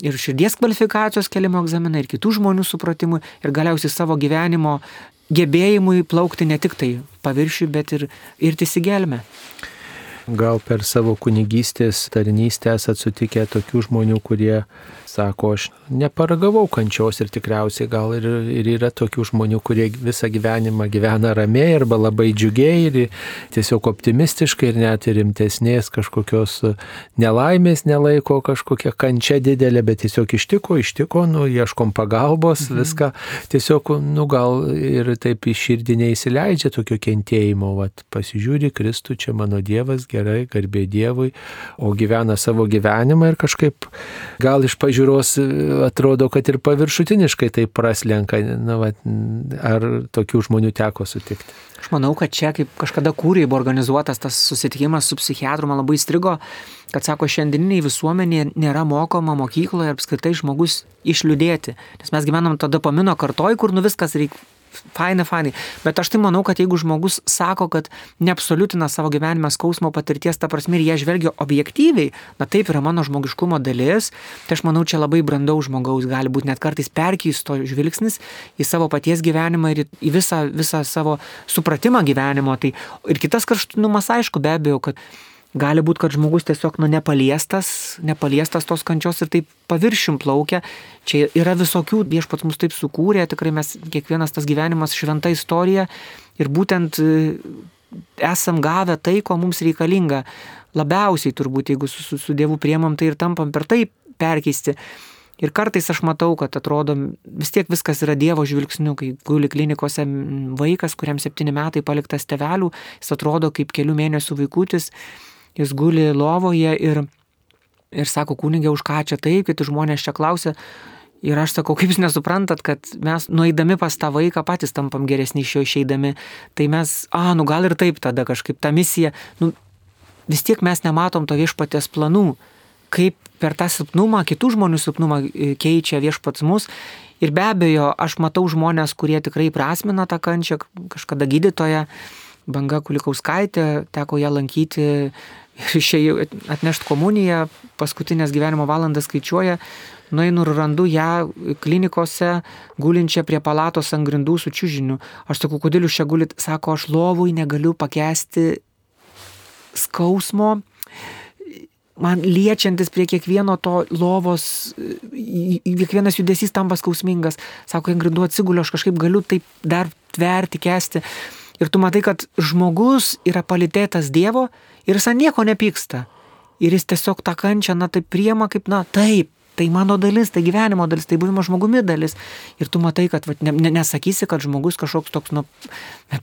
ir širdies kvalifikacijos kelimo egzaminai, ir kitų žmonių supratimui, ir galiausiai savo gyvenimo gebėjimui plaukti ne tik tai paviršių, bet ir, ir tisigelme. Gal per savo kunigystės tarnystę esate sutikę tokių žmonių, kurie sako, aš neparagavau kančios ir tikriausiai gal ir, ir yra tokių žmonių, kurie visą gyvenimą gyvena ramiai arba labai džiugiai ir tiesiog optimistiškai ir net ir rimtesnės kažkokios nelaimės nelaiko kažkokia kančia didelė, bet tiesiog ištiko, ištiko, nu, ieškom pagalbos, mhm. viską tiesiog, nu, gal ir taip iš širdį neįsileidžia tokio kentėjimo, vat, pasižiūri, Kristų, čia mano Dievas, gerai, garbė Dievui, o gyvena savo gyvenimą ir kažkaip gal iš pažiūrėjimo žiūros e, atrodo, kad ir paviršutiniškai tai praslenka. Na, va, ar tokių žmonių teko sutikti? Aš manau, kad čia, kaip kažkada kūrė, buvo organizuotas tas susitikimas su psichiatru, man labai strigo, kad sako, šiandieniniai visuomenė nėra mokoma mokykloje apskritai žmogus išliūdėti. Nes mes gyvenam tada pamino kartoj, kur nu viskas reikia fainai, fainai. Bet aš tai manau, kad jeigu žmogus sako, kad neabsoliutina savo gyvenime skausmo patirties, ta prasme, ir jie žvelgia objektyviai, na taip yra mano žmogiškumo dalis, tai aš manau, čia labai brandaus žmogaus gali būti net kartais perkeisto žvilgsnis į savo paties gyvenimą ir į visą, visą savo supratimą gyvenimo. Tai ir kitas kraštutinumas, aišku, be abejo, kad Gali būti, kad žmogus tiesiog nu, nepaliestas, nepaliestas tos kančios ir taip paviršim plaukia. Čia yra visokių, viešpats mus taip sukūrė, tikrai mes kiekvienas tas gyvenimas šventa istorija ir būtent e, esam gavę tai, ko mums reikalinga. Labiausiai turbūt, jeigu su, su, su Dievu priemam, tai ir tampam per tai perkeisti. Ir kartais aš matau, kad atrodo, vis tiek viskas yra Dievo žvilgsniu, kai guli klinikose vaikas, kuriam septyni metai paliktas tevelių, jis atrodo kaip kelių mėnesių vaikutis jis guli lovoje ir, ir sako, kunigė, už ką čia taip, kiti žmonės čia klausia. Ir aš sakau, kaip jūs nesuprantat, kad mes nueidami pas tą vaiką patys tampam geresni iš jo išeidami. Tai mes, a, nu gal ir taip tada kažkaip ta misija, nu vis tiek mes nematom to viešpatės planų, kaip per tą silpnumą, kitų žmonių silpnumą e, keičia viešpats mus. Ir be abejo, aš matau žmonės, kurie tikrai prasmina tą kančią, kažkada gydytoja, Banga Kulikauskaitė, teko ją lankyti išėjau atnešti komuniją, paskutinės gyvenimo valandas skaičiuoja, nueinu ir randu ją klinikose, gulinčią prie palatos ant grindų su čiūžiniu. Aš sakau, kodėl jūs čia gulit? Sako, aš lovui negaliu pakesti skausmo, man liečiantis prie kiekvieno to lovos, kiekvienas judesys tampa skausmingas. Sako, ant grindų atsiguliu, aš kažkaip galiu taip dar tverti, kesti. Ir tu matai, kad žmogus yra palitėtas Dievo ir jis nieko nepyksta. Ir jis tiesiog tą kančią, na, taip priema kaip, na, taip, tai mano dalis, tai gyvenimo dalis, tai buvimo žmogumi dalis. Ir tu matai, kad va, ne, ne, nesakysi, kad žmogus kažkoks toks, nu,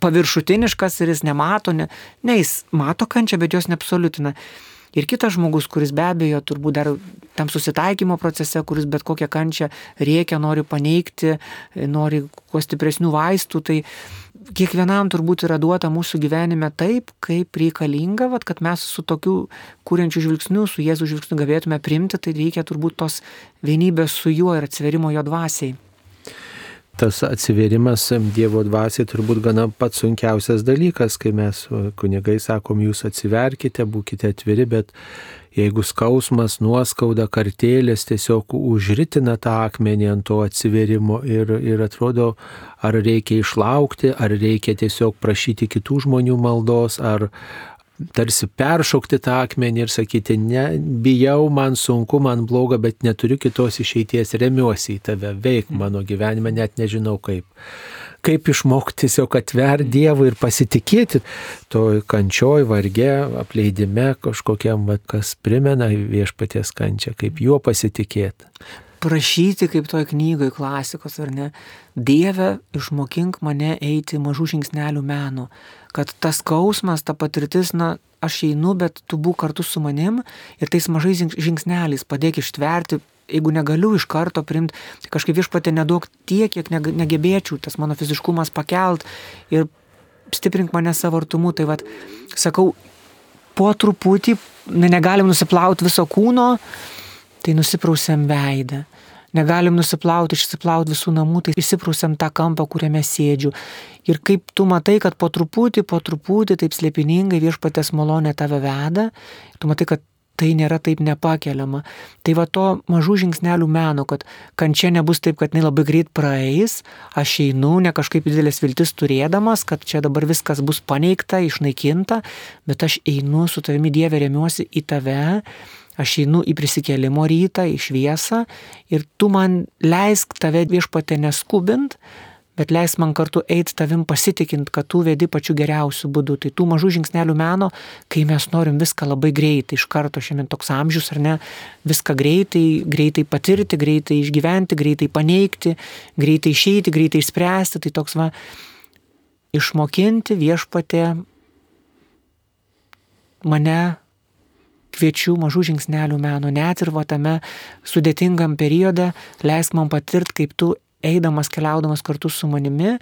paviršutiniškas ir jis nemato, ne, ne jis mato kančią, bet jos neabsoliutina. Ir kitas žmogus, kuris be abejo turbūt dar tam susitaikymo procese, kuris bet kokią kančią reikia, nori paneigti, nori kuo stipresnių vaistų, tai kiekvienam turbūt yra duota mūsų gyvenime taip, kaip reikalinga, vat, kad mes su tokiu kūrenčiu žvilgsniu, su Jėzų žvilgsniu galėtume primti, tai reikia turbūt tos vienybės su juo ir atsiverimo jo dvasiai. Tas atsiverimas Dievo dvasiai turbūt gana pats sunkiausias dalykas, kai mes kunigai sakom, jūs atsiverkite, būkite atviri, bet jeigu skausmas, nuoskauda, kartėlės tiesiog užritina tą akmenį ant to atsiverimo ir, ir atrodo, ar reikia išlaukti, ar reikia tiesiog prašyti kitų žmonių maldos, ar tarsi peršokti tą akmenį ir sakyti, ne, bijau, man sunku, man bloga, bet neturiu kitos išeities, remiuosi į tave, veik mano gyvenime, net nežinau kaip kaip išmokti tiesiog atver Dievui ir pasitikėti to kančioj, varge, apleidime kažkokiam, kas primena viešpaties kančią, kaip juo pasitikėti. Prašyti, kaip toj knygoje klasikos, ar ne, Dieve, išmokink mane eiti mažų žingsnelių menų, kad tas skausmas, ta patirtis, na, aš einu, bet tu būk kartu su manim ir tais mažais žingsneliais padėk ištverti, jeigu negaliu iš karto primti, tai kažkaip viešpatė nedaug tiek, kiek negebėčiau, tas mano fiziškumas pakelt ir stiprink mane savo artumu. Tai vad, sakau, po truputį, negalim nusiplauti viso kūno, tai nusiprausiam veidą. Negalim nusiplauti, išsiplauti visų namų, tai išsiprausiam tą kampą, kuriame sėdžiu. Ir kaip tu matai, kad po truputį, po truputį, taip slėpiningai viešpatės malonė tave veda, tu matai, kad tai nėra taip nepakeliama. Tai va to mažų žingsnelių meno, kad kančia nebus taip, kad jinai labai greit praeis, aš einu, ne kažkaip didelės viltis turėdamas, kad čia dabar viskas bus paneigta, išnaikinta, bet aš einu su tavimi Dieve remiuosi į tave, aš einu į prisikėlimo rytą, į šviesą ir tu man leisk tave viešpatė neskubint, bet leis man kartu eiti tavim pasitikint, kad tu vedi pačiu geriausiu būdu. Tai tų mažų žingsnelių meno, kai mes norim viską labai greitai, iš karto šiandien toks amžius ar ne, viską greitai, greitai patirti, greitai išgyventi, greitai paneigti, greitai išeiti, greitai išspręsti, tai toks va, išmokinti viešpatė mane kviečiu mažų žingsnelių meno, net ir va tame sudėtingam periode, leisk man patirti, kaip tu eidamas, keliaudamas kartu su manimi,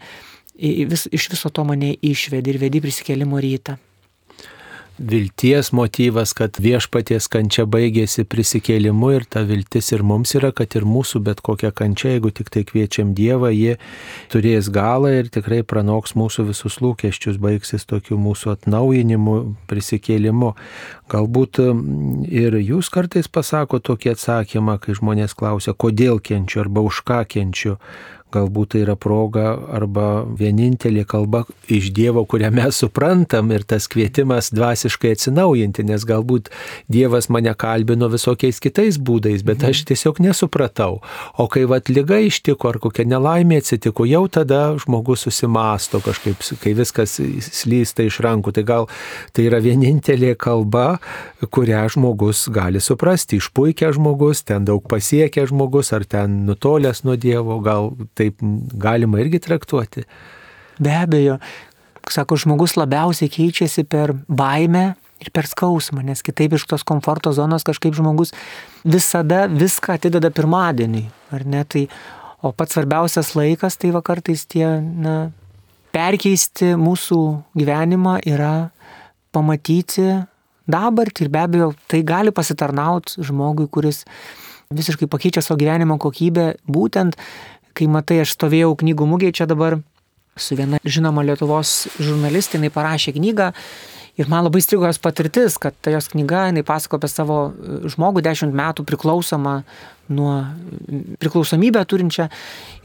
vis, iš viso to mane išvedi ir vedi prisikėlimo rytą. Vilties motyvas, kad viešpaties kančia baigėsi prisikėlimu ir ta viltis ir mums yra, kad ir mūsų bet kokia kančia, jeigu tik tai kviečiam Dievą, ji turės galą ir tikrai pranoks mūsų visus lūkesčius, baigsis tokiu mūsų atnaujinimu, prisikėlimu. Galbūt ir jūs kartais pasako tokį atsakymą, kai žmonės klausia, kodėl kenčiu arba už ką kenčiu galbūt tai yra proga arba vienintelė kalba iš Dievo, kurią mes suprantam ir tas kvietimas dvasiškai atsinaujinti, nes galbūt Dievas mane kalbino visokiais kitais būdais, bet aš mhm. tiesiog nesupratau. O kai vat lyga ištiko ar kokia nelaimė atsitiko, jau tada žmogus susimasto kažkaip, kai viskas slysta iš rankų. Tai gal tai yra vienintelė kalba, kurią žmogus gali suprasti. Išpuikia žmogus, ten daug pasiekia žmogus, ar ten nutolęs nuo Dievo, gal taip galima irgi traktuoti. Be abejo, sako, žmogus labiausiai keičiasi per baimę ir per skausmą, nes kitaip iš tos komforto zonos kažkaip žmogus visada viską atideda pirmadienį, ar ne? Tai, o pats svarbiausias laikas, tai vakartais tie, na, perkeisti mūsų gyvenimą yra pamatyti dabartį ir be abejo tai gali pasitarnauti žmogui, kuris visiškai pakeičia savo gyvenimo kokybę būtent kai matai, aš stovėjau knygų mugėje čia dabar su viena žinoma Lietuvos žurnalistė, jinai parašė knygą ir man labai strigo jos patirtis, kad ta jos knyga, jinai pasako apie savo e, žmogų dešimt metų priklausomą nuo priklausomybę turinčią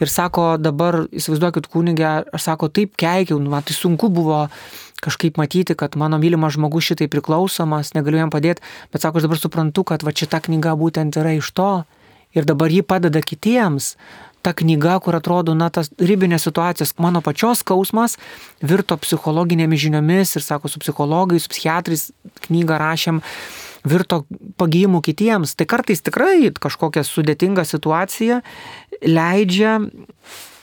ir sako dabar, įsivaizduokit kunigę, aš sako taip keikiau, nu, man tai sunku buvo kažkaip matyti, kad mano mylimas žmogus šitai priklausomas, negaliu jam padėti, bet sako, aš dabar suprantu, kad va šita knyga būtent yra iš to ir dabar ji padeda kitiems ta knyga, kur atrodo, na, tas ribinės situacijas, mano pačios skausmas virto psichologinėmis žiniomis ir, sako, su psichologais, su psichiatrais knygą rašėm, virto pagyjimu kitiems. Tai kartais tikrai kažkokia sudėtinga situacija leidžia,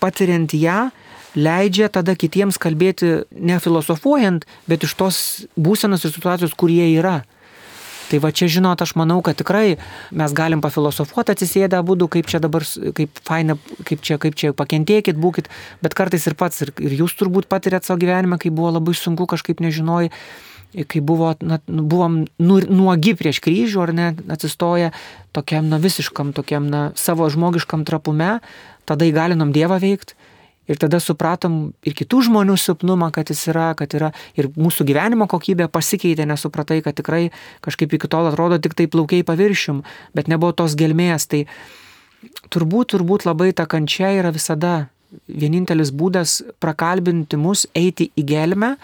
patiriant ją, leidžia tada kitiems kalbėti ne filosofuojant, bet iš tos būsenos ir situacijos, kur jie yra. Tai va čia, žinot, aš manau, kad tikrai mes galim pafilosofuoti atsisėdę būdų, kaip čia dabar, kaip faina, kaip čia, kaip čia pakentėkit, būkit, bet kartais ir pats, ir, ir jūs turbūt patirėt savo gyvenimą, kai buvo labai sunku, kažkaip nežinojai, kai buvo, na, buvom nu, nuogi prieš kryžių, ar ne, atsistoję tokiam, na, visiškam, tokiam, na, savo žmogiškam trapume, tada įgalinom Dievą veikti Ir tada supratom ir kitų žmonių silpnumą, kad jis yra, kad yra ir mūsų gyvenimo kokybė pasikeitė, nesupratai, kad tikrai kažkaip iki tol atrodo tik tai plaukiai paviršium, bet nebuvo tos gelmės. Tai turbūt, turbūt labai ta kančia yra visada vienintelis būdas prakalbinti mus eiti į gelmę,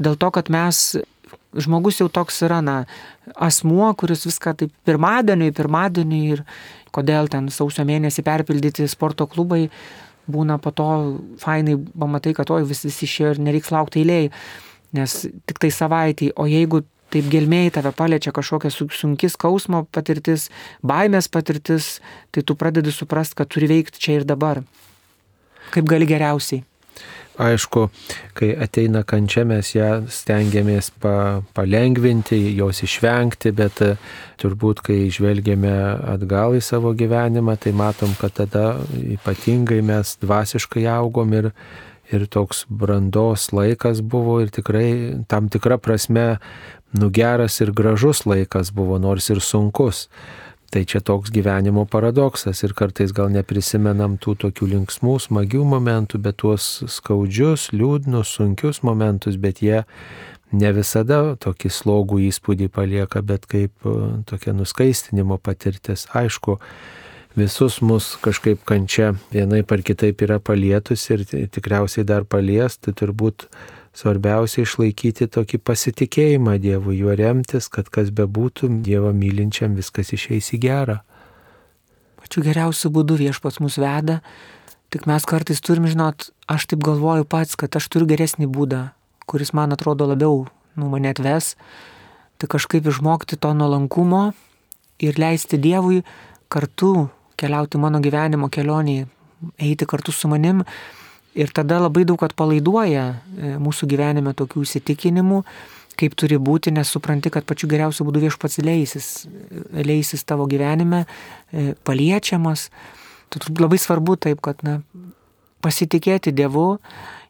dėl to, kad mes žmogus jau toks yra, na, asmuo, kuris viską taip pirmadienį, pirmadienį ir kodėl ten sausio mėnesį perpildyti sporto klubai, būna po to fainai pamatai, kad oi vis visi išėjo ir nereiks laukti eilėjai, nes tik tai savaitį, o jeigu taip gelmėjai tave paliečia kažkokia sunki skausmo patirtis, baimės patirtis, tai tu pradedi suprasti, kad turi veikti čia ir dabar. Kaip gali geriausiai. Aišku, kai ateina kančia, mes ją stengiamės pa, palengvinti, jos išvengti, bet e, turbūt, kai žvelgiame atgal į savo gyvenimą, tai matom, kad tada ypatingai mes dvasiškai augom ir, ir toks brandos laikas buvo ir tikrai tam tikra prasme nugeras ir gražus laikas buvo, nors ir sunkus. Tai čia toks gyvenimo paradoksas ir kartais gal neprisimenam tų tokių linksmų, smagių momentų, bet tuos skaudžius, liūdnus, sunkius momentus, bet jie ne visada tokį slogų įspūdį palieka, bet kaip e, tokia nuskaistinimo patirtis. Aišku, visus mus kažkaip kančia vienai par kitaip yra palietus ir tikriausiai dar palies, tai turbūt Svarbiausia išlaikyti tokį pasitikėjimą Dievu, juo remtis, kad kas bebūtų, Dievą mylinčiam viskas išeis į gerą. Pačiu geriausiu būdu viešpats mus veda, tik mes kartais turim žinot, aš taip galvoju pats, kad aš turiu geresnį būdą, kuris man atrodo labiau, nu, mane atves, tai kažkaip išmokti to nuolankumo ir leisti Dievui kartu keliauti mano gyvenimo kelionį, eiti kartu su manim Ir tada labai daug atpalaiduoja e, mūsų gyvenime tokių įsitikinimų, kaip turi būti, nes supranti, kad pačiu geriausiu būdu viešpats leisis, leisis tavo gyvenime, e, paliečiamas. Turbūt labai svarbu taip, kad na, pasitikėti Dievu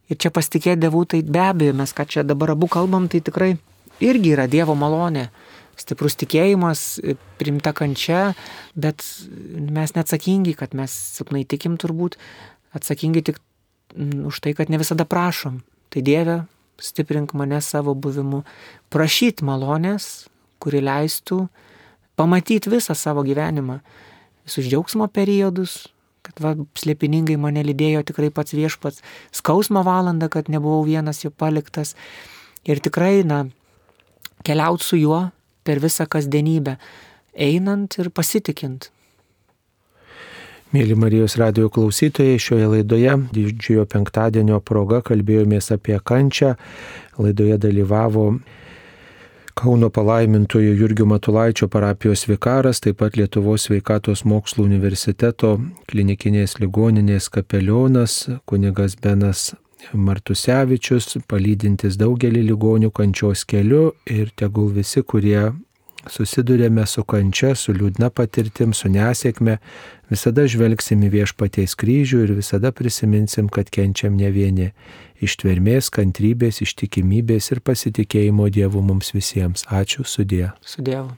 ir čia pasitikėti Dievu, tai be abejo, mes ką čia dabar abu kalbam, tai tikrai irgi yra Dievo malonė. Stiprus tikėjimas, e, primta kančia, bet mes neatsakingi, kad mes silpnai tikim turbūt, atsakingi tik už tai, kad ne visada prašom. Tai Dieve, stiprink mane savo buvimu, prašyti malonės, kuri leistų pamatyti visą savo gyvenimą, visus džiaugsmo periodus, kad va, slėpiningai mane lydėjo tikrai pats viešpats, skausmo valandą, kad nebuvau vienas jo paliktas. Ir tikrai, na, keliauti su juo per visą kasdienybę, einant ir pasitikint, Mėly Marijos radio klausytojai, šioje laidoje didžiojo penktadienio proga kalbėjomės apie kančią. Laidoje dalyvavo Kauno palaimintojo Jurgio Matulaičio parapijos vikaras, taip pat Lietuvos sveikatos mokslo universiteto klinikinės ligoninės kapelionas, kunigas Benas Martusevičius, palydintis daugelį ligonių kančios keliu ir tegul visi, kurie susidurėme su kančia, su liūdna patirtim, su nesėkme, visada žvelgsim į viešpaties kryžių ir visada prisiminsim, kad kenčiam ne vieni. Ištvermės, kantrybės, ištikimybės ir pasitikėjimo Dievu mums visiems. Ačiū sudė. Su Dievu.